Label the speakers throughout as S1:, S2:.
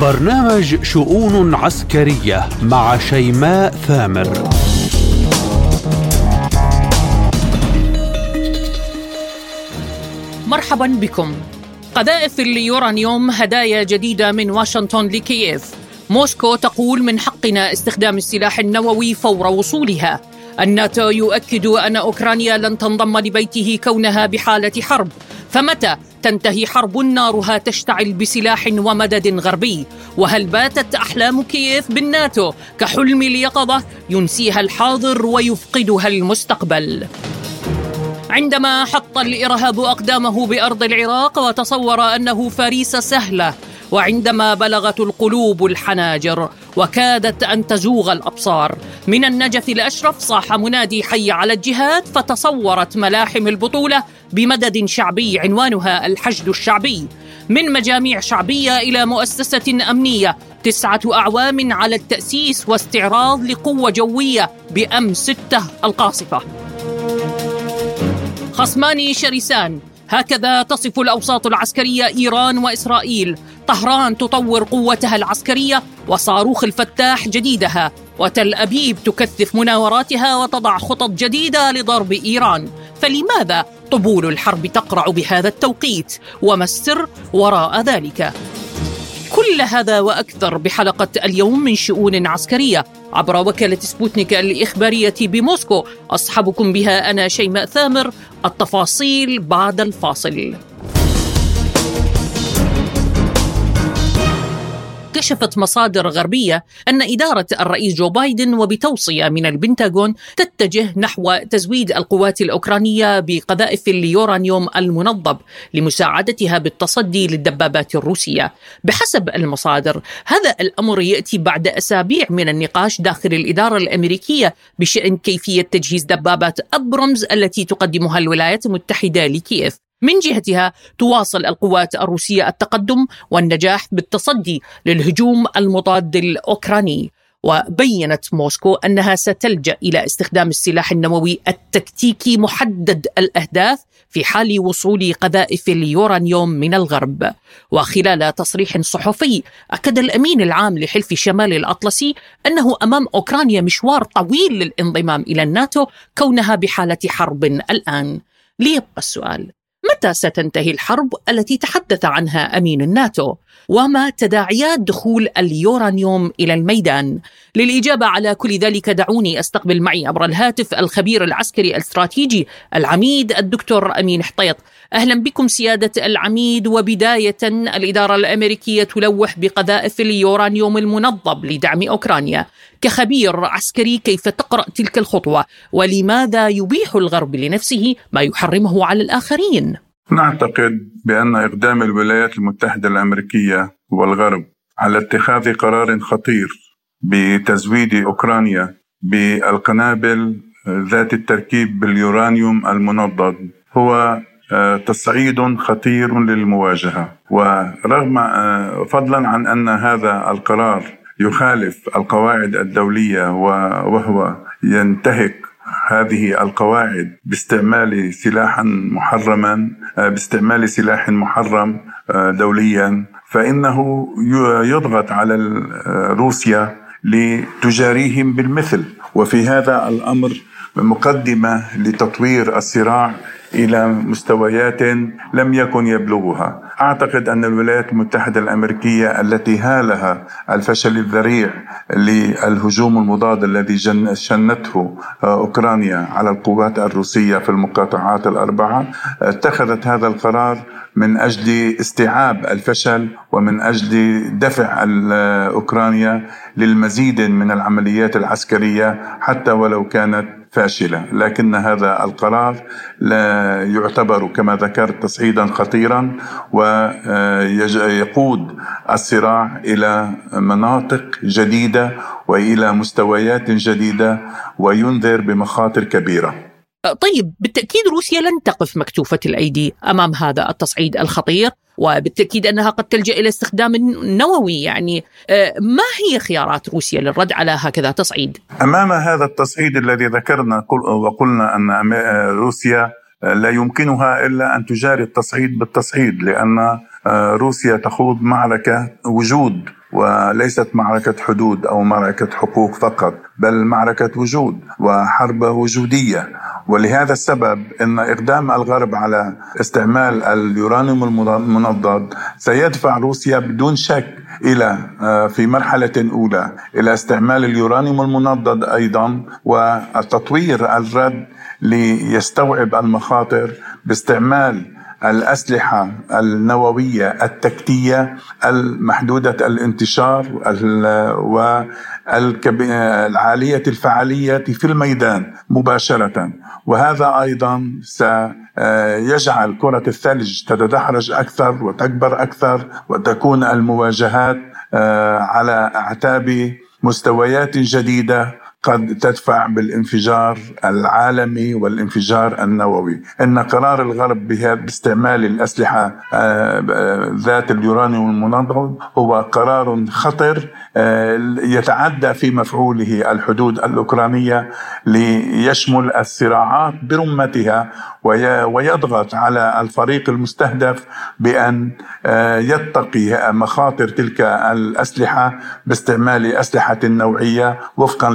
S1: برنامج شؤون عسكرية مع شيماء ثامر.
S2: مرحبا بكم. قذائف اليورانيوم هدايا جديدة من واشنطن لكييف. موسكو تقول من حقنا استخدام السلاح النووي فور وصولها. الناتو يؤكد أن أوكرانيا لن تنضم لبيته كونها بحالة حرب. فمتى تنتهي حرب نارها تشتعل بسلاح ومدد غربي؟ وهل باتت أحلام كييف بالناتو كحلم اليقظه ينسيها الحاضر ويفقدها المستقبل؟ عندما حط الإرهاب أقدامه بأرض العراق وتصور أنه فريسه سهلة وعندما بلغت القلوب الحناجر وكادت أن تزوغ الأبصار من النجف الاشرف صاح منادي حي على الجهاد فتصورت ملاحم البطولة بمدد شعبي عنوانها الحشد الشعبي. من مجاميع شعبية إلى مؤسسة أمنية تسعة أعوام على التأسيس واستعراض لقوة جوية بأم سته القاصفة. خصمان شرسان هكذا تصف الأوساط العسكرية إيران وإسرائيل. طهران تطور قوتها العسكرية وصاروخ الفتاح جديدها وتل أبيب تكثف مناوراتها وتضع خطط جديدة لضرب إيران. فلماذا طبول الحرب تقرع بهذا التوقيت؟ وما السر وراء ذلك؟ كل هذا وأكثر بحلقة اليوم من شؤون عسكرية. عبر وكالة سبوتنيك الإخبارية بموسكو أصحبكم بها أنا شيماء ثامر التفاصيل بعد الفاصل. كشفت مصادر غربية أن إدارة الرئيس جو بايدن وبتوصية من البنتاغون تتجه نحو تزويد القوات الأوكرانية بقذائف اليورانيوم المنضب لمساعدتها بالتصدي للدبابات الروسية. بحسب المصادر هذا الأمر يأتي بعد أسابيع من النقاش داخل الإدارة الأمريكية بشأن كيفية تجهيز دبابات أبرمز التي تقدمها الولايات المتحدة لكييف. من جهتها تواصل القوات الروسية التقدم والنجاح بالتصدي للهجوم المضاد الأوكراني وبينت موسكو أنها ستلجأ إلى استخدام السلاح النووي التكتيكي محدد الأهداف في حال وصول قذائف اليورانيوم من الغرب. وخلال تصريح صحفي أكد الأمين العام لحلف شمال الأطلسي أنه أمام أوكرانيا مشوار طويل للانضمام إلى الناتو كونها بحالة حرب الآن. ليبقى السؤال. متى ستنتهي الحرب التي تحدث عنها أمين الناتو؟ وما تداعيات دخول اليورانيوم إلى الميدان؟ للإجابة على كل ذلك دعوني أستقبل معي عبر الهاتف الخبير العسكري الاستراتيجي العميد الدكتور أمين حطيط. أهلا بكم سيادة العميد. وبداية الإدارة الأمريكية تلوح بقذائف اليورانيوم المنظم لدعم أوكرانيا. كخبير عسكري كيف تقرأ تلك الخطوة؟ ولماذا يبيح الغرب لنفسه ما يحرمه على الآخرين؟
S3: نعتقد بأن إقدام الولايات المتحدة الأمريكية والغرب على اتخاذ قرار خطير بتزويد أوكرانيا بالقنابل ذات التركيب باليورانيوم المنضد هو تصعيد خطير للمواجهة. ورغم آه، فضلا عن أن هذا القرار يخالف القواعد الدولية وهو ينتهك هذه القواعد باستعمال سلاحا محرما آه، باستعمال سلاح محرم دوليا فإنه يضغط على روسيا لتجاريهم بالمثل. وفي هذا الأمر مقدمة لتطوير الصراع إلى مستويات لم يكن يبلغها. أعتقد أن الولايات المتحدة الأمريكية التي هالها الفشل الذريع للهجوم المضاد الذي شنته أوكرانيا على القوات الروسية في المقاطعات الأربعة اتخذت هذا القرار من أجل استيعاب الفشل ومن أجل دفع أوكرانيا للمزيد من العمليات العسكرية حتى ولو كانت فاشلة، لكن هذا القرار لا يعتبر كما ذكرت تصعيدا خطيرا ويقود الصراع إلى مناطق جديدة وإلى مستويات جديدة وينذر بمخاطر كبيرة.
S2: طيب بالتأكيد روسيا لن تقف مكتوفة الأيدي أمام هذا التصعيد الخطير وبالتأكيد أنها قد تلجأ إلى استخدام النووي يعني آه، ما هي خيارات روسيا للرد على هكذا تصعيد؟
S3: أمام هذا التصعيد الذي ذكرنا وقلنا أن روسيا لا يمكنها إلا أن تجاري التصعيد بالتصعيد آه، روسيا تخوض معركة وجود وليست معركة حدود أو معركة حقوق فقط بل معركة وجود وحرب وجودية ولهذا السبب إن إقدام الغرب على استعمال اليورانيوم المنضد سيدفع روسيا بدون شك إلى آه، في مرحلة أولى إلى استعمال اليورانيوم المنضد أيضا والتطوير الرد ليستوعب المخاطر باستعمال الأسلحة النووية التكتية المحدودة الانتشار والعالية الفعالية في الميدان مباشرة. وهذا أيضا سيجعل كرة الثلج تتدحرج أكثر وتكبر أكثر وتكون المواجهات آه، على أعتاب مستويات جديدة قد تدفع بالانفجار العالمي والانفجار النووي. إن قرار الغرب باستعمال الأسلحة آه، آه، ذات اليورانيوم المنضد هو قرار خطر يتعدى في مفعوله الحدود الأوكرانية ليشمل الصراعات برمتها ويضغط على الفريق المستهدف بأن يتقي مخاطر تلك الأسلحة باستعمال أسلحة نوعية وفقا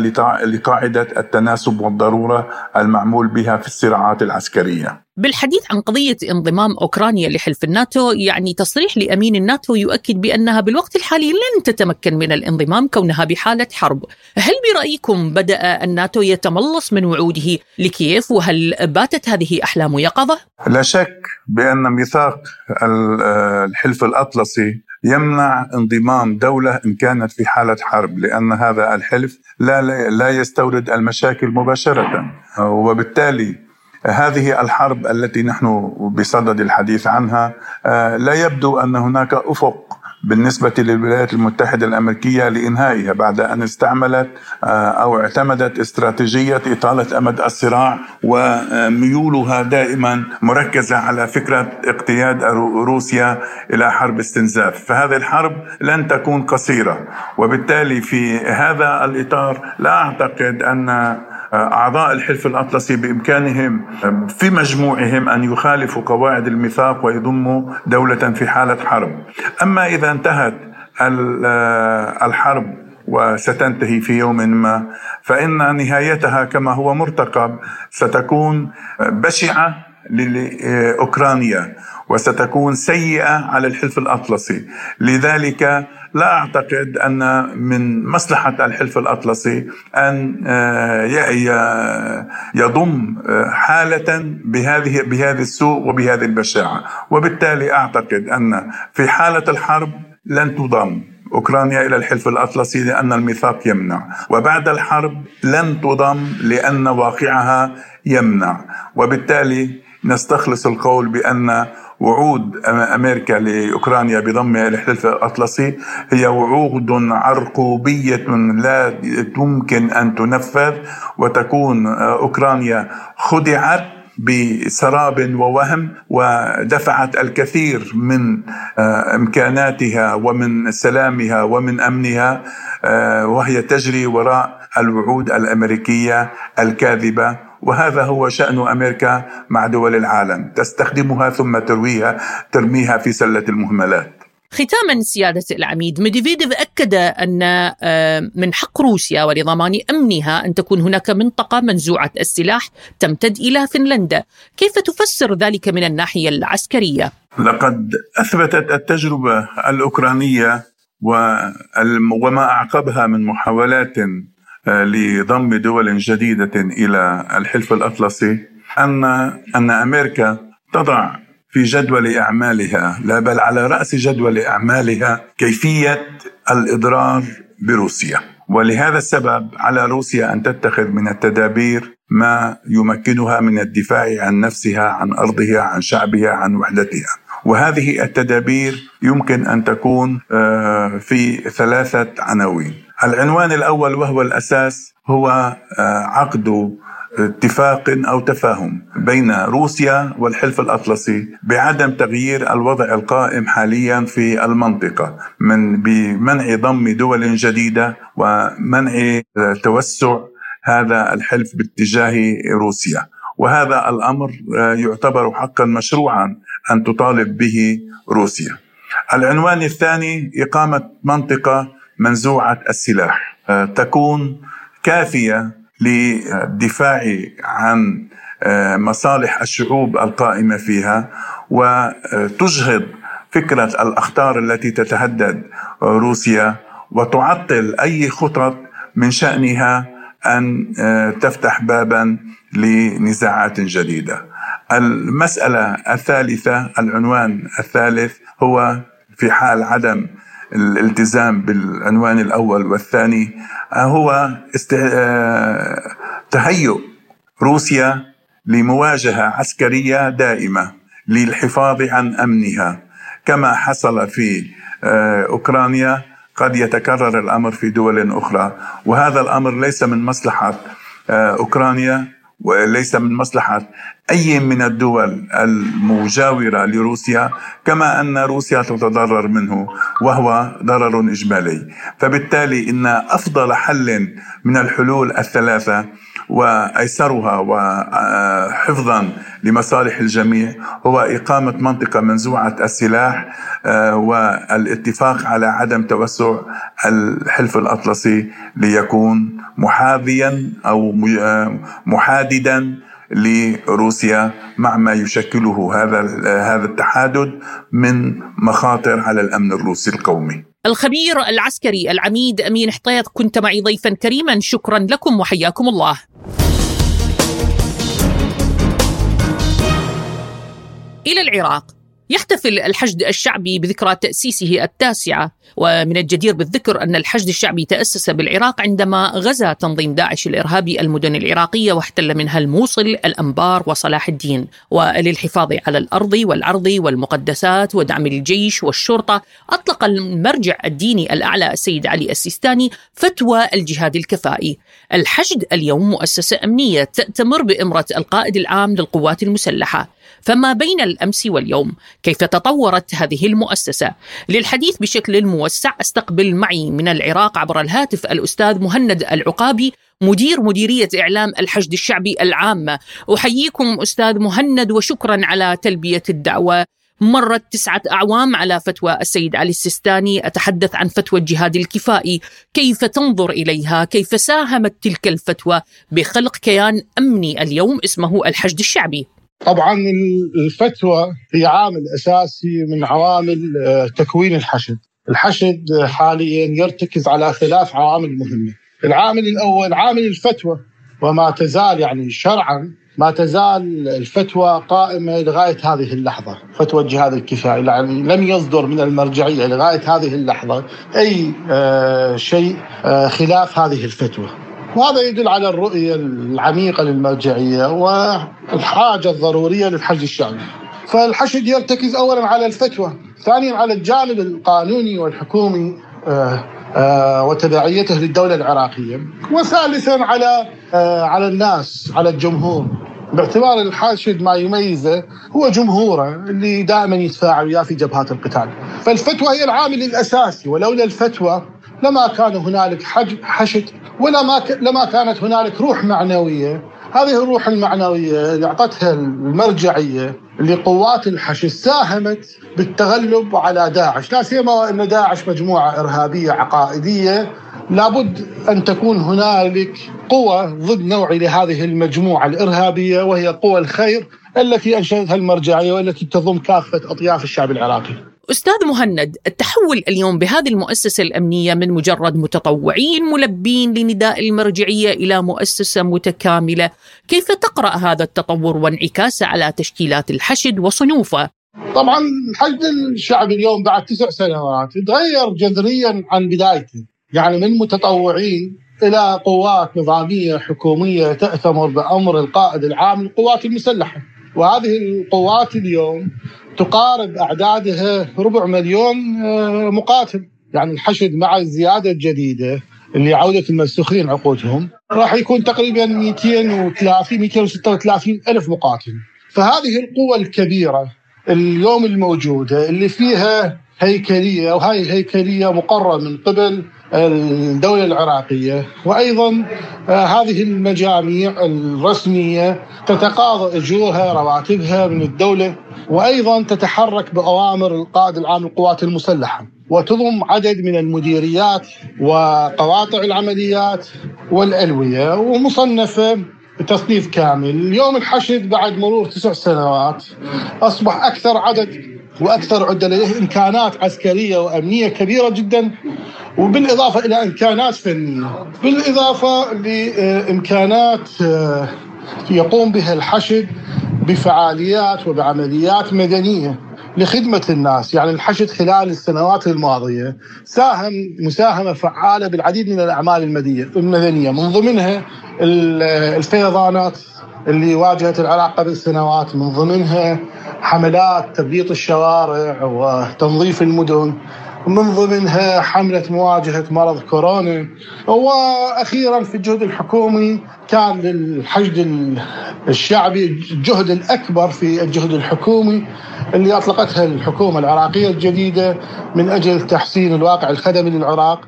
S3: لقاعدة التناسب والضرورة المعمول بها في الصراعات العسكرية.
S2: بالحديث عن قضية انضمام أوكرانيا لحلف الناتو يعني تصريح لأمين الناتو يؤكد بأنها بالوقت الحالي لن تتمكن من الانضمام كونها بحالة حرب. هل برأيكم بدأ الناتو يتملص من وعوده لكييف؟ وهل باتت هذه أحلام يقظة؟
S3: لا شك بأن ميثاق الحلف الأطلسي يمنع انضمام دولة إن كانت في حالة حرب لأن هذا الحلف لا لا يستورد المشاكل مباشرة. وبالتالي هذه الحرب التي نحن بصدد الحديث عنها آه، لا يبدو أن هناك أفق بالنسبة للولايات المتحدة الأمريكية لإنهائها بعد أن استعملت آه، أو اعتمدت استراتيجية إطالة أمد الصراع وميولها دائما مركزة على فكرة اقتياد روسيا إلى حرب استنزاف. فهذه الحرب لن تكون قصيرة وبالتالي في هذا الإطار لا أعتقد أن أعضاء الحلف الأطلسي بإمكانهم في مجموعهم أن يخالفوا قواعد الميثاق ويضموا دولة في حالة حرب. أما إذا انتهت الحرب وستنتهي في يوم ما فإن نهايتها كما هو مرتقب ستكون بشعة لأوكرانيا وستكون سيئة على الحلف الأطلسي. لذلك لا أعتقد أن من مصلحة الحلف الأطلسي أن آه، يضم آه، حالة بهذه بهذا السوء وبهذه البشاعة. وبالتالي أعتقد أن في حالة الحرب لن تضم أوكرانيا إلى الحلف الأطلسي لأن الميثاق يمنع، وبعد الحرب لن تضم لأن واقعها يمنع، وبالتالي نستخلص القول بأن وعود أمريكا لأوكرانيا بضمها إلى الحلف الأطلسي هي وعود عرقوبية لا تمكن أن تنفذ وتكون أوكرانيا خدعت بسراب ووهم ودفعت الكثير من آه، إمكاناتها ومن سلامها ومن أمنها آه، وهي تجري وراء الوعود الأمريكية الكاذبة. وهذا هو شأن أمريكا مع دول العالم. تستخدمها ثم ترويها ترميها في سلة المهملات.
S2: ختاما سيادة العميد ميدفيديف أكد أن آه، من حق روسيا ولضمان أمنها أن تكون هناك منطقة منزوعة السلاح تمتد إلى فنلندا. كيف تفسر ذلك من الناحية العسكرية؟
S3: لقد أثبتت التجربة الأوكرانية وما أعقبها من محاولات لضم دول جديدة إلى الحلف الأطلسي أن أن أمريكا تضع في جدول أعمالها لا بل على رأس جدول أعمالها كيفية الإضرار بروسيا ولهذا السبب على روسيا أن تتخذ من التدابير ما يمكنها من الدفاع عن نفسها عن أرضها عن شعبها عن وحدتها وهذه التدابير يمكن أن تكون آه، في ثلاثة عناوين. العنوان الأول وهو الأساس هو آه، عقد اتفاق أو تفاهم بين روسيا والحلف الأطلسي بعدم تغيير الوضع القائم حاليا في المنطقة من بمنع ضم دول جديدة ومنع آه، توسع هذا الحلف باتجاه روسيا وهذا الأمر يعتبر حقا مشروعا أن تطالب به روسيا. العنوان الثاني إقامة منطقة منزوعة السلاح. آه، تكون كافية للدفاع عن آه، مصالح الشعوب القائمة فيها وتجهض فكرة الأخطار التي تتهدد روسيا وتعطل أي خطط من شأنها أن آه، تفتح بابا لنزاعات جديدة. المسألة الثالثة العنوان الثالث هو في حال عدم الالتزام بالعنوان الأول والثاني هو آه، تهيؤ روسيا لمواجهة عسكرية دائمة للحفاظ عن أمنها. كما حصل في آه، أوكرانيا قد يتكرر الأمر في دول أخرى. وهذا الأمر ليس من مصلحة آه، أوكرانيا. وليس من مصلحة أي من الدول المجاورة لروسيا كما أن روسيا تتضرر منه وهو ضرر إجمالي. فبالتالي إن أفضل حل من الحلول الثلاثة وأيسرها وحفظا لمصالح الجميع هو إقامة منطقة منزوعة السلاح آه، والاتفاق على عدم توسع الحلف الأطلسي ليكون محاذيا أو آه، محاددا لروسيا مع ما يشكله هذا هذا التحادد من مخاطر على الأمن الروسي القومي.
S2: الخبير العسكري العميد أمين حطيط كنت معي ضيفا كريما شكرا لكم وحياكم الله. إلى العراق يحتفل الحشد الشعبي بذكرى تأسيسه التاسعة. ومن الجدير بالذكر أن الحشد الشعبي تأسس بالعراق عندما غزا تنظيم داعش الإرهابي المدن العراقية واحتل منها الموصل الأنبار وصلاح الدين. وللحفاظ على الأرض والعرض والمقدسات ودعم الجيش والشرطة أطلق المرجع الديني الأعلى السيد علي السيستاني فتوى الجهاد الكفائي. الحشد اليوم مؤسسة أمنية تأتمر بإمرة القائد العام للقوات المسلحة. فما بين الأمس واليوم كيف تطورت هذه المؤسسة؟ للحديث بشكل موسع أستقبل معي من العراق عبر الهاتف الأستاذ مهند العقابي مدير مديرية إعلام الحشد الشعبي العامه أحييكم أستاذ مهند وشكرا على تلبية الدعوة. مرت تسعة أعوام على فتوى السيد علي السيستاني. أتحدث عن فتوى الجهاد الكفائي. كيف تنظر إليها؟ كيف ساهمت تلك الفتوى بخلق كيان أمني اليوم اسمه الحشد الشعبي؟
S4: طبعا الفتوى هي عامل أساسي من عوامل آه، تكوين الحشد. الحشد حاليا يرتكز على ثلاث عوامل مهمة. العامل الأول عامل الفتوى وما تزال يعني شرعا ما تزال الفتوى قائمة لغاية هذه اللحظة، فتوى الجهاد الكفائي يعني لم يصدر من المرجعية لغاية هذه اللحظة أي آه، شيء آه، خلاف هذه الفتوى. وهذا يدل على الرؤية العميقة للمرجعية والحاجة الضرورية للحشد الشعبي. فالحشد يرتكز أولا على الفتوى ثانيا على الجانب القانوني والحكومي آه، آه، وتبعيته للدولة العراقية وثالثا على آه، على الناس على الجمهور. باعتبار الحاشد ما يميزه هو جمهوره اللي دائما يتفاعل وياه في جبهات القتال. فالفتوى هي العامل الأساسي ولولا الفتوى لما كان هنالك حشد ولا ما لما كانت هنالك روح معنوية. هذه الروح المعنوية اللي أعطتها المرجعية لقوات الحشد ساهمت بالتغلب على داعش، لا سيما إن داعش مجموعة إرهابية عقائدية. لابد أن تكون هنالك قوى ضد نوعي لهذه المجموعة الإرهابية وهي قوى الخير التي أنشأتها المرجعية والتي تضم كافة أطياف الشعب العراقي.
S2: أستاذ مهند التحول اليوم بهذه المؤسسة الأمنية من مجرد متطوعين ملبين لنداء المرجعية إلى مؤسسة متكاملة كيف تقرأ هذا التطور وانعكاسه على تشكيلات الحشد وصنوفه؟
S4: طبعا الحشد الشعبي اليوم بعد تسع سنوات تغير جذريا عن بدايته يعني من متطوعين إلى قوات نظامية حكومية تأتمر بأمر القائد العام للقوات المسلحة وهذه القوات اليوم تقارب أعدادها ربع مليون آه، مقاتل. يعني الحشد مع الزيادة الجديدة اللي عودة المسخين عقودهم راح يكون تقريبا 230 236 ألف مقاتل. فهذه القوة الكبيرة اليوم الموجودة اللي فيها هيكلية وهاي الهيكلية مقررة من قبل الدولة العراقية وأيضا آه، هذه المجاميع الرسمية تتقاضى أجورها رواتبها من الدولة وأيضا تتحرك بأوامر القائد العام للقوات المسلحة وتضم عدد من المديريات وقواطع العمليات والألوية ومصنفة بتصنيف كامل. اليوم الحشد بعد مرور تسع سنوات أصبح أكثر عدد وأكثر عدة لديه إمكانات عسكرية وأمنية كبيرة جدا وبالإضافة إلى إمكانات فنية. بالإضافة لإمكانات آه، يقوم بها الحشد بفعاليات وبعمليات مدنية. لخدمة الناس. يعني الحشد خلال السنوات الماضية ساهم مساهمة فعالة بالعديد من الأعمال المدنية. من ضمنها الفيضانات اللي واجهت العراق قبل سنوات من ضمنها حملات تبليط الشوارع وتنظيف المدن. من ضمنها حملة مواجهة مرض كورونا وأخيرا في الجهد الحكومي كان للحشد الشعبي الجهد الأكبر في الجهد الحكومي اللي أطلقتها الحكومة العراقية الجديدة من أجل تحسين الواقع الخدمي للعراق.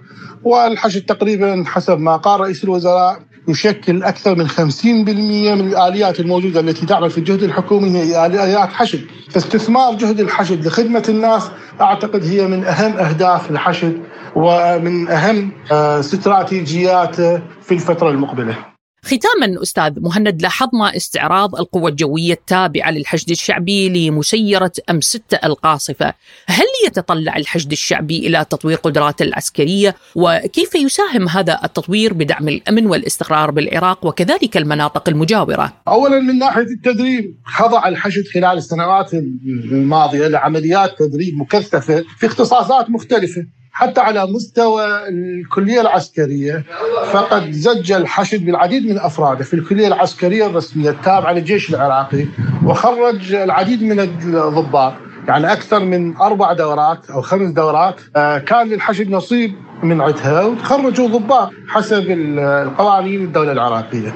S4: والحشد تقريبا حسب ما قال رئيس الوزراء يشكل أكثر من 50% من الآليات الموجودة التي تعمل في الجهد الحكومي هي آليات حشد. فاستثمار جهد الحشد لخدمة الناس أعتقد هي من أهم أهداف الحشد ومن أهم آه، استراتيجياته في الفترة المقبلة.
S2: ختاما أستاذ مهند لاحظنا استعراض القوى الجوية التابعة للحشد الشعبي لمسيرة أم 6 القاصفة، هل يتطلع الحشد الشعبي إلى تطوير قدراته العسكرية؟ وكيف يساهم هذا التطوير بدعم الأمن والاستقرار بالعراق وكذلك المناطق المجاورة؟
S4: اولا من ناحية التدريب خضع الحشد خلال السنوات الماضية لعمليات تدريب مكثفة في اختصاصات مختلفة. حتى على مستوى الكلية العسكرية فقد زج الحشد بالعديد من أفراده في الكلية العسكرية الرسمية التابعة للجيش العراقي وخرج العديد من الضباط يعني أكثر من أربع دورات أو خمس دورات آه، كان للحشد نصيب من عدها وتخرجوا ضباط حسب القوانين الدولة العراقية.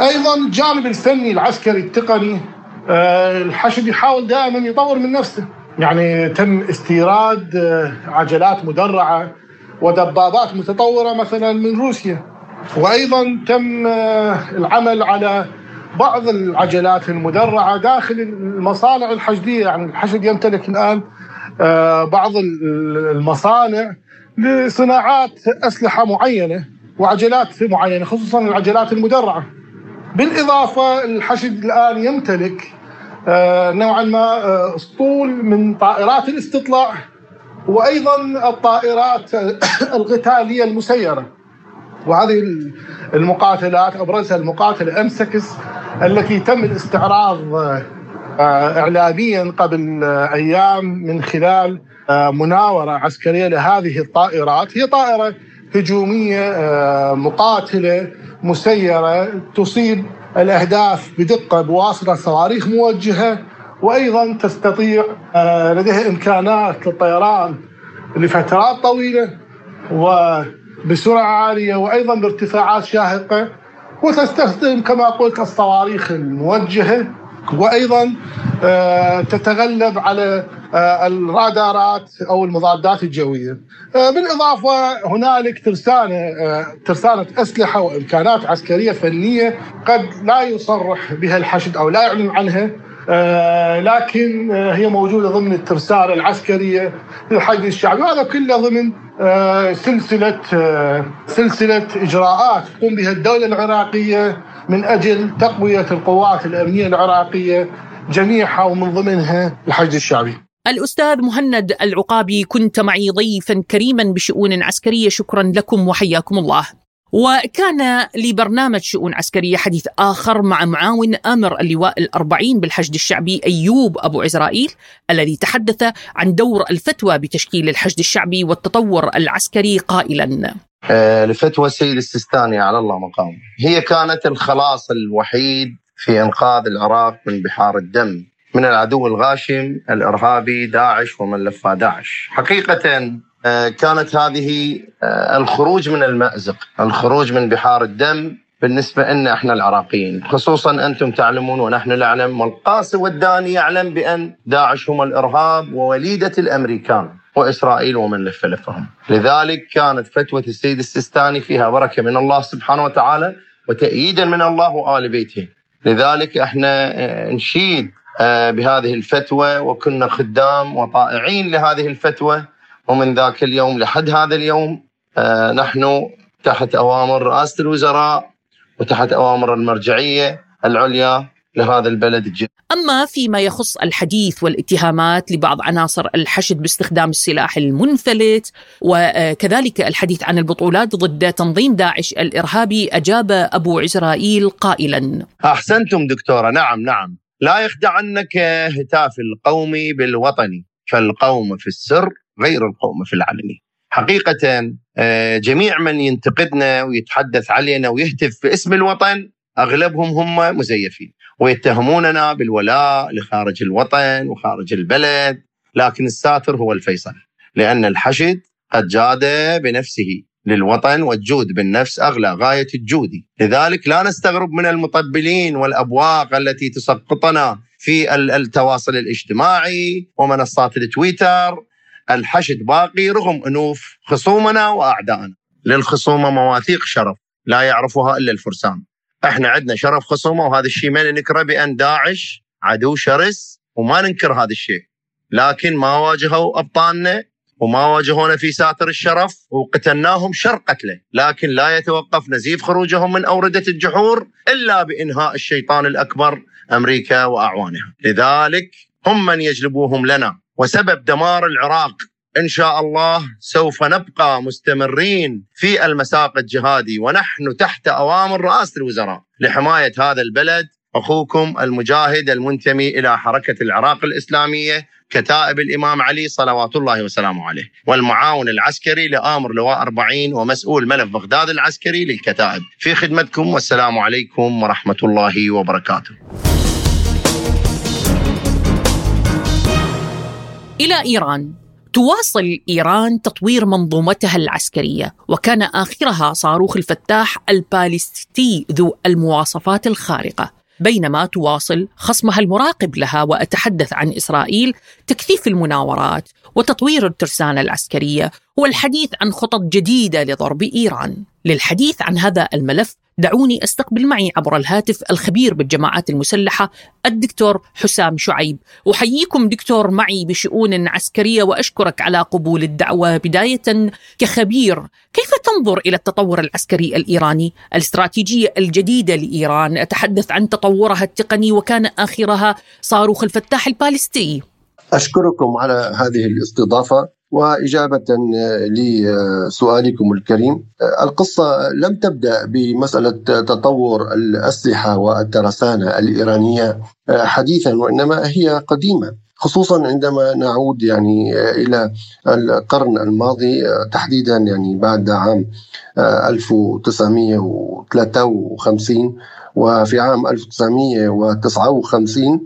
S4: أيضا الجانب الفني العسكري التقني آه، الحشد يحاول دائما يطور من نفسه يعني تم استيراد آه، عجلات مدرعة ودبابات متطورة مثلا من روسيا. وأيضا تم آه، العمل على بعض العجلات المدرعة داخل المصانع الحشدية. يعني الحشد يمتلك الآن آه، بعض المصانع لصناعات أسلحة معينة وعجلات معينة خصوصا العجلات المدرعة. بالإضافة الحشد الآن يمتلك نوعا ما آه، أسطول من طائرات الاستطلاع وأيضا الطائرات القتالية المسيرة. وهذه المقاتلات ابرزها المقاتله أمسكس التي تم الاستعراض آه، اعلاميا قبل أيام من خلال مناورة عسكرية لهذه الطائرات. هي طائرة هجومية مقاتلة مسيرة تصيب الأهداف بدقة بواسطة صواريخ موجهة وأيضا تستطيع آه، لديها إمكانات للطيران لفترات طويلة وبسرعة عالية وأيضا بارتفاعات شاهقة وتستخدم كما قلت الصواريخ الموجهة وأيضا آه، تتغلب على الرادارات أو المضادات الجوية. آه، بالإضافة هنالك ترسانة آه، ترسانة أسلحة وإمكانات عسكرية فنية قد لا يصرح بها الحشد أو لا يعلن عنها لكن هي موجودة ضمن الترسانة العسكرية للحشد الشعبي وهذا كله ضمن سلسلة سلسلة إجراءات تقوم بها الدولة العراقية من أجل تقوية القوات الأمنية العراقية جميعها ومن ضمنها الحشد الشعبي.
S2: الأستاذ مهند العقابي كنت معي ضيفا كريما بشؤون عسكرية. شكرا لكم وحياكم الله. وكان لبرنامج شؤون عسكرية حديث آخر مع معاون آمر اللواء الأربعين بالحشد الشعبي أيوب أبو عزرائيل الذي تحدث عن دور الفتوى بتشكيل الحشد الشعبي والتطور العسكري قائلا.
S5: آه، لفتوى السيد السيستاني على الله مقام. هي كانت الخلاص الوحيد في إنقاذ العراق من بحار الدم. من العدو الغاشم الإرهابي داعش ومن لفى داعش. حقيقة آه، كانت هذه آه، الخروج من المأزق، الخروج من بحار الدم بالنسبة لنا إحنا العراقيين، خصوصا أنتم تعلمون ونحن نعلم والقاسي والداني يعلم بأن داعش هم الإرهاب ووليدة الأمريكان. وإسرائيل ومن لف لفهم. لذلك كانت فتوى السيد السيستاني فيها بركة من الله سبحانه وتعالى وتأييدا من الله وآل بيته. لذلك إحنا آه، نشيد بهذه الفتوى وكنا خدام وطائعين لهذه الفتوى. ومن ذاك اليوم لحد هذا اليوم آه، نحن تحت أوامر رئاسة الوزراء وتحت أوامر المرجعية العليا لهذا البلد الجديد.
S2: أما فيما يخص الحديث والاتهامات لبعض عناصر الحشد باستخدام السلاح المنفلت وكذلك الحديث عن البطولات ضد تنظيم داعش الإرهابي أجاب أبو عزرائيل قائلا.
S5: أحسنتم دكتورة. نعم نعم. لا يخدعنك هتاف القوم بالوطني فالقوم في السر غير القوم في العلني حقيقة آه، جميع من ينتقدنا ويتحدث علينا ويهتف باسم الوطن أغلبهم هم مزيفين ويتهموننا بالولاء لخارج الوطن وخارج البلد لكن الساتر هو الفيصل لأن الحشد قد جاد بنفسه. للوطن والجود بالنفس أغلى غاية الجود. لذلك لا نستغرب من المطبلين والأبواق التي تسقطنا في التواصل الاجتماعي ومنصات التويتر. الحشد باقي رغم أنوف خصومنا وأعدائنا. للخصومة مواثيق شرف لا يعرفها إلا الفرسان. إحنا عندنا شرف خصومة وهذا الشيء ما ننكره بأن داعش عدو شرس وما ننكر هذا الشيء. لكن ما واجهوا أبطالنا وما واجهونا في ساتر الشرف وقتلناهم شر قتله لكن لا يتوقف نزيف خروجهم من أوردة الجحور إلا بإنهاء الشيطان الأكبر أمريكا وأعوانها. لذلك هم من يجلبوهم لنا. وسبب دمار العراق إن شاء الله سوف نبقى مستمرين في المساق الجهادي ونحن تحت أوامر رئاسه الوزراء لحماية هذا البلد أخوكم المجاهد المنتمي إلى حركة العراق الإسلامية كتائب الإمام علي صلوات الله وسلامه عليه والمعاون العسكري لآمر لواء 40 ومسؤول ملف بغداد العسكري للكتائب. في خدمتكم والسلام عليكم ورحمة الله وبركاته.
S2: إلى إيران. تواصل إيران تطوير منظومتها العسكرية وكان آخرها صاروخ الفتاح البالستي ذو المواصفات الخارقة. بينما تواصل خصمها المراقب لها وأتحدث عن إسرائيل تكثيف المناورات وتطوير الترسانة العسكرية والحديث عن خطط جديدة لضرب إيران. للحديث عن هذا الملف دعوني أستقبل معي عبر الهاتف الخبير بالجماعات المسلحة الدكتور حسام شعيب. أحييكم دكتور معي بشؤون عسكرية وأشكرك على قبول الدعوة. بداية كخبير كيف تنظر إلى التطور العسكري الإيراني؟ الاستراتيجية الجديدة لإيران. أتحدث عن تطورها التقني وكان آخرها صاروخ الفتاح البالستي.
S6: أشكركم على هذه الاستضافة. وإجابة لسؤالكم الكريم. القصة لم تبدأ بمسألة تطور الأسلحة والترسانة الإيرانية حديثا وإنما هي قديمة خصوصا عندما نعود يعني إلى القرن الماضي تحديدا يعني بعد عام 1953 وفي عام 1959 آه،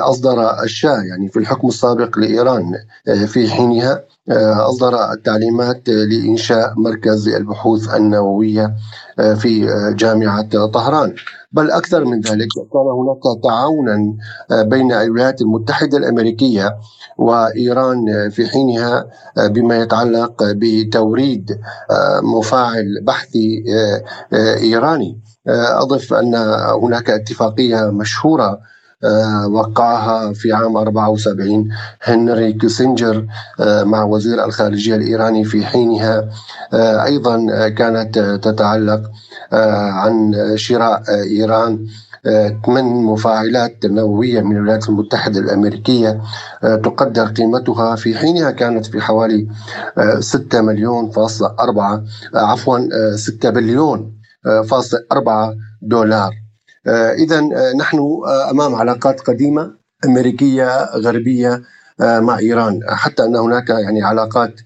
S6: أصدر الشاه يعني في الحكم السابق لإيران آه، في حينها آه، أصدر التعليمات لإنشاء مركز البحوث النووية في جامعة طهران. بل أكثر من ذلك كان هناك تعاونا بين الولايات المتحدة الأمريكية وإيران في حينها بما يتعلق بتوريد مفاعل بحثي إيراني. أضف أن هناك اتفاقية مشهورة آه، وقعها في عام 74 هنري كيسنجر آه، مع وزير الخارجية الإيراني في حينها. آه، أيضا كانت تتعلق عن شراء إيران ثمان مفاعلات نووية من الولايات المتحدة الأمريكية تقدر قيمتها. في حينها كانت في حوالي 6 مليون فاصلة أربعة عفوا 6 بليون فاصلة أربعة دولار. آه، اذا آه، نحن آه، أمام علاقات قديمة أمريكية غربية مع إيران حتى أن هناك يعني علاقات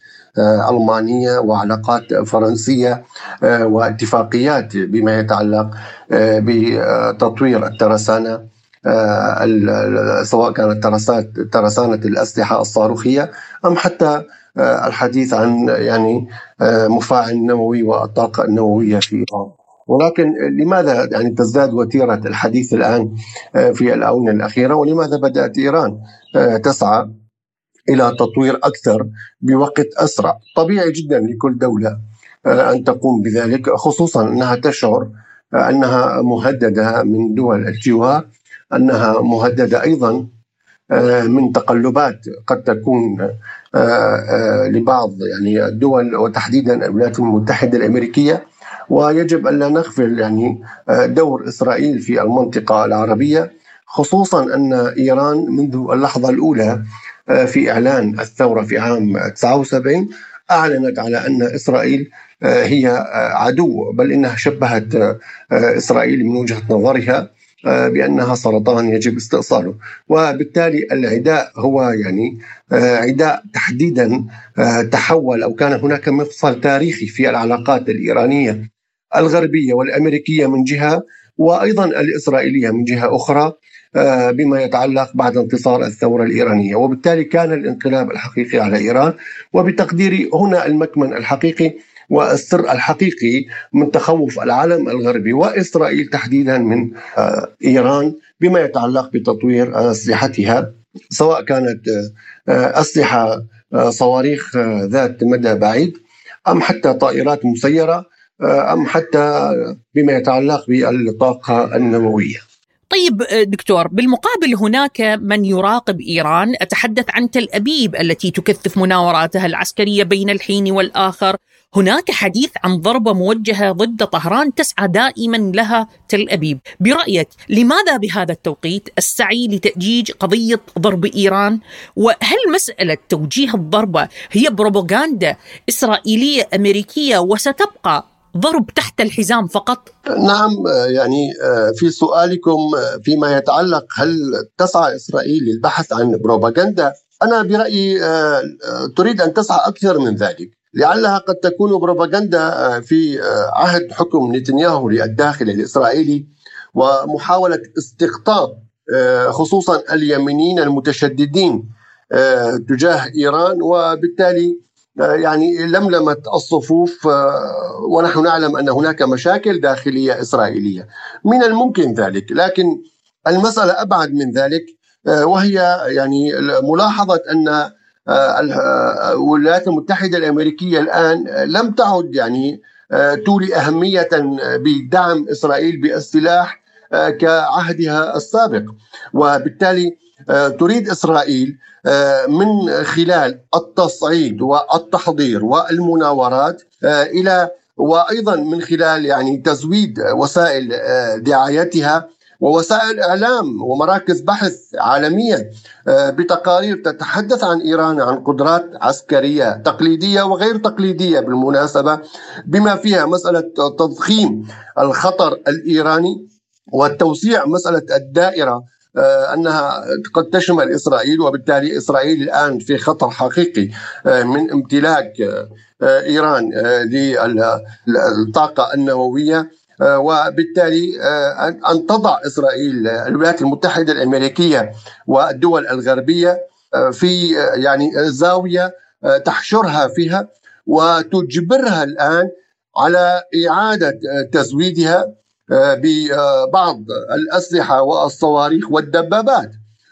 S6: ألمانية وعلاقات فرنسية واتفاقيات بما يتعلق بتطوير الترسانة سواء كانت ترسانة الأسلحة الصاروخية أم حتى الحديث عن يعني مفاعل نووي والطاقة النووية في إيران. ولكن لماذا يعني تزداد وتيرة الحديث الآن آه، في الآونة الأخيرة؟ ولماذا بدأت إيران آه، تسعى إلى تطوير أكثر بوقت أسرع؟ طبيعي جدا لكل دولة آه، أن تقوم بذلك خصوصا أنها تشعر أنها مهددة من دول الجوار أنها مهددة أيضا من تقلبات قد تكون لبعض يعني الدول وتحديدا الولايات المتحدة الأمريكية. ويجب أن لا نغفل يعني دور إسرائيل في المنطقة العربية خصوصا أن إيران منذ اللحظة الأولى في إعلان الثورة في عام 79 أعلنت على أن إسرائيل هي عدو بل إنها شبهت إسرائيل من وجهة نظرها بأنها سرطان يجب استئصاله. وبالتالي العداء هو يعني عداء تحديدا تحول أو كان هناك مفصل تاريخي في العلاقات الإيرانية الغربية والأمريكية من جهة وأيضا الإسرائيلية من جهة أخرى بما يتعلق بعد انتصار الثورة الإيرانية، وبالتالي كان الانقلاب الحقيقي على إيران. وبتقديري هنا المكمن الحقيقي والسر الحقيقي من تخوف العالم الغربي وإسرائيل تحديدا من إيران بما يتعلق بتطوير أسلحتها سواء كانت أسلحة صواريخ ذات مدى بعيد أم حتى طائرات مسيرة. أم حتى بما يتعلق بالطاقة النووية.
S2: طيب دكتور بالمقابل هناك من يراقب إيران أتحدث عن تل أبيب التي تكثف مناوراتها العسكرية بين الحين والآخر. هناك حديث عن ضربة موجهة ضد طهران تسعى دائما لها تل أبيب. برأيك لماذا بهذا التوقيت؟ السعي لتأجيج قضية ضرب إيران؟ وهل مسألة توجيه الضربة هي بروباغندا إسرائيلية أمريكية وستبقى ضرب تحت الحزام فقط؟
S6: نعم يعني في سؤالكم فيما يتعلق هل تسعى إسرائيل للبحث عن بروباغندا؟ أنا برأيي تريد أن تسعى أكثر من ذلك، لعلها قد تكون بروباغندا في عهد حكم نتنياهو للداخل الإسرائيلي ومحاولة استقطاب خصوصا اليمينيين المتشددين تجاه إيران وبالتالي يعني لملمت الصفوف ونحن نعلم أن هناك مشاكل داخلية إسرائيلية. من الممكن ذلك لكن المسألة أبعد من ذلك وهي يعني ملاحظة أن الولايات المتحدة الأمريكية الآن لم تعد يعني تولي أهمية بدعم إسرائيل بالسلاح كعهدها السابق. وبالتالي تريد إسرائيل من خلال التصعيد والتحضير والمناورات إلى وأيضا من خلال يعني تزويد وسائل دعايتها ووسائل إعلام ومراكز بحث عالمية بتقارير تتحدث عن إيران عن قدرات عسكرية تقليدية وغير تقليدية بالمناسبة بما فيها مسألة تضخيم الخطر الإيراني والتوسيع مسألة الدائرة أنها قد تشمل إسرائيل وبالتالي إسرائيل الآن في خطر حقيقي من امتلاك إيران للطاقة النووية. وبالتالي ان تضع إسرائيل الولايات المتحدة الأمريكية والدول الغربية في يعني زاوية تحشرها فيها وتجبرها الآن على إعادة تزويدها. ببعض الأسلحة والصواريخ والدبابات.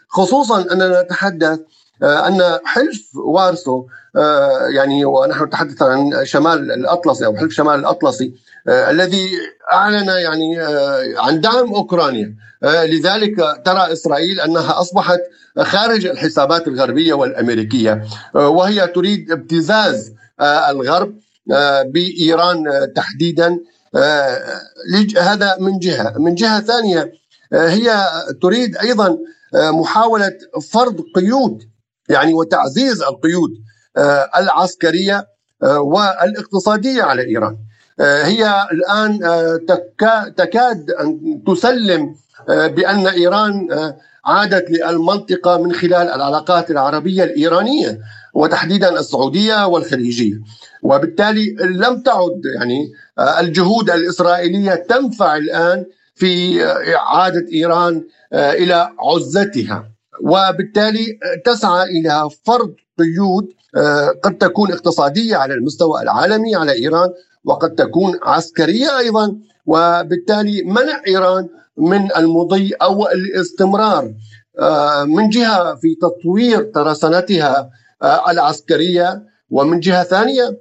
S6: خصوصا أننا نتحدث أن حلف وارسو يعني ونحن نتحدث عن شمال الأطلسي أو حلف شمال الأطلسي الذي أعلن يعني عن دعم أوكرانيا. لذلك ترى إسرائيل أنها أصبحت خارج الحسابات الغربية والأمريكية وهي تريد ابتزاز الغرب بإيران تحديدا. هذا من جهة، من جهة ثانية هي تريد أيضا محاولة فرض قيود يعني وتعزيز القيود العسكرية والاقتصادية على إيران. هي الآن تكاد أن تسلم بأن إيران عادت للمنطقة من خلال العلاقات العربية الإيرانية وتحديدا السعودية والخليجية. وبالتالي لم تعد يعني الجهود الإسرائيلية تنفع الآن في إعادة إيران إلى عزتها. وبالتالي تسعى إلى فرض قيود قد تكون اقتصادية على المستوى العالمي على إيران وقد تكون عسكرية أيضا وبالتالي منع إيران من المضي أو الاستمرار من جهة في تطوير ترسانتها العسكرية ومن جهة ثانية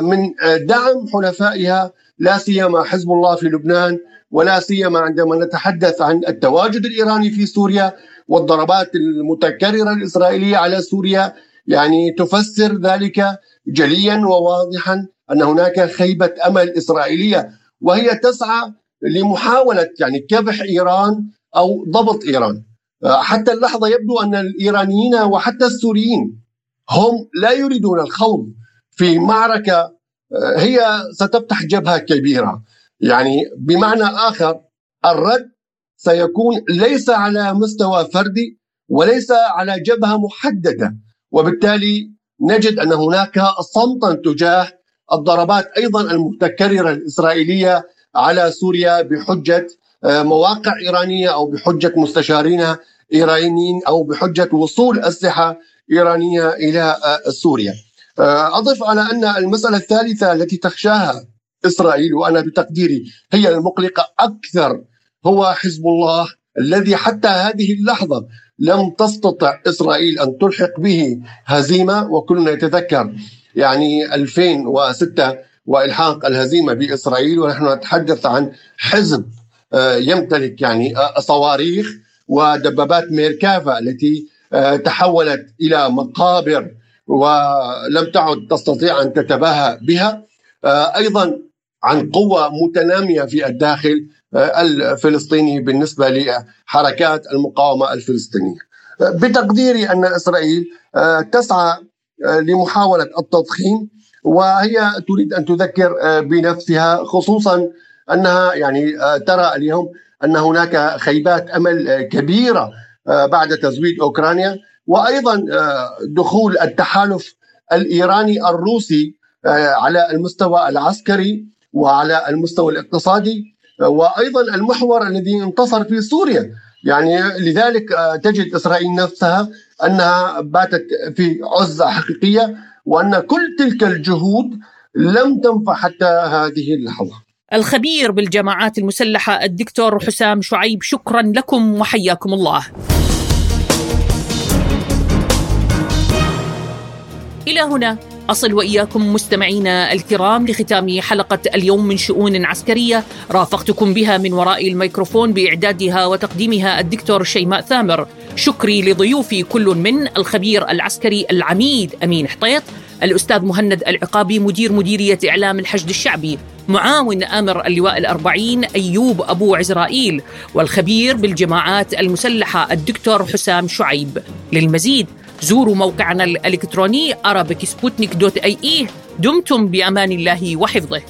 S6: من دعم حلفائها لا سيما حزب الله في لبنان ولا سيما عندما نتحدث عن التواجد الإيراني في سوريا والضربات المتكررة الإسرائيلية على سوريا يعني تفسر ذلك جليا وواضحا أن هناك خيبة أمل إسرائيلية وهي تسعى لمحاولة يعني كبح إيران أو ضبط إيران. حتى اللحظة يبدو أن الإيرانيين وحتى السوريين هم لا يريدون الخوض في معركة هي ستفتح جبهة كبيرة. يعني بمعنى آخر الرد سيكون ليس على مستوى فردي وليس على جبهة محددة. وبالتالي نجد أن هناك صمتا تجاه الضربات أيضا المتكررة الإسرائيلية على سوريا بحجة آه، مواقع إيرانية أو بحجة مستشارين إيرانيين أو بحجة وصول أسلحة إيرانية إلى آه، سوريا. آه، أضف على أن المسألة الثالثة التي تخشاها إسرائيل وأنا بتقديري هي المقلقة أكثر هو حزب الله الذي حتى هذه اللحظة لم تستطع إسرائيل أن تلحق به هزيمة وكلنا يتذكر يعني 2006 وإلحاق الهزيمة بإسرائيل ونحن نتحدث عن حزب آه، يمتلك يعني آه، صواريخ ودبابات ميركافا التي آه، تحولت إلى مقابر ولم تعد تستطيع أن تتباهى بها. أيضا عن قوة متنامية في الداخل الفلسطيني بالنسبة لحركات المقاومة الفلسطينية. بتقديري أن إسرائيل تسعى لمحاولة التضخيم وهي تريد أن تذكر بنفسها خصوصا أنها يعني ترى اليوم أن هناك خيبات أمل كبيرة بعد تزويد أوكرانيا وأيضا دخول التحالف الإيراني الروسي على المستوى العسكري وعلى المستوى الاقتصادي وأيضا المحور الذي انتصر في سوريا يعني لذلك آه، تجد إسرائيل نفسها أنها باتت في عزة حقيقية وأن كل تلك الجهود لم تنفع حتى هذه اللحظة.
S2: الخبير بالجماعات المسلحة الدكتور حسام شعيب شكرا لكم وحياكم الله. إلى هنا أصل وإياكم مستمعينا الكرام لختام حلقة اليوم من شؤون عسكرية. رافقتكم بها من وراء الميكروفون بإعدادها وتقديمها الدكتور شيماء ثامر. شكري لضيوفي كل من الخبير العسكري العميد أمين حطيط الأستاذ مهند العقابي مدير مديرية إعلام الحشد الشعبي معاون آمر اللواء الأربعين أيوب أبو عزرائيل والخبير بالجماعات المسلحة الدكتور حسام شعيب. للمزيد زوروا موقعنا الإلكتروني arabicsputnik.ae دمتم بأمان الله وحفظه.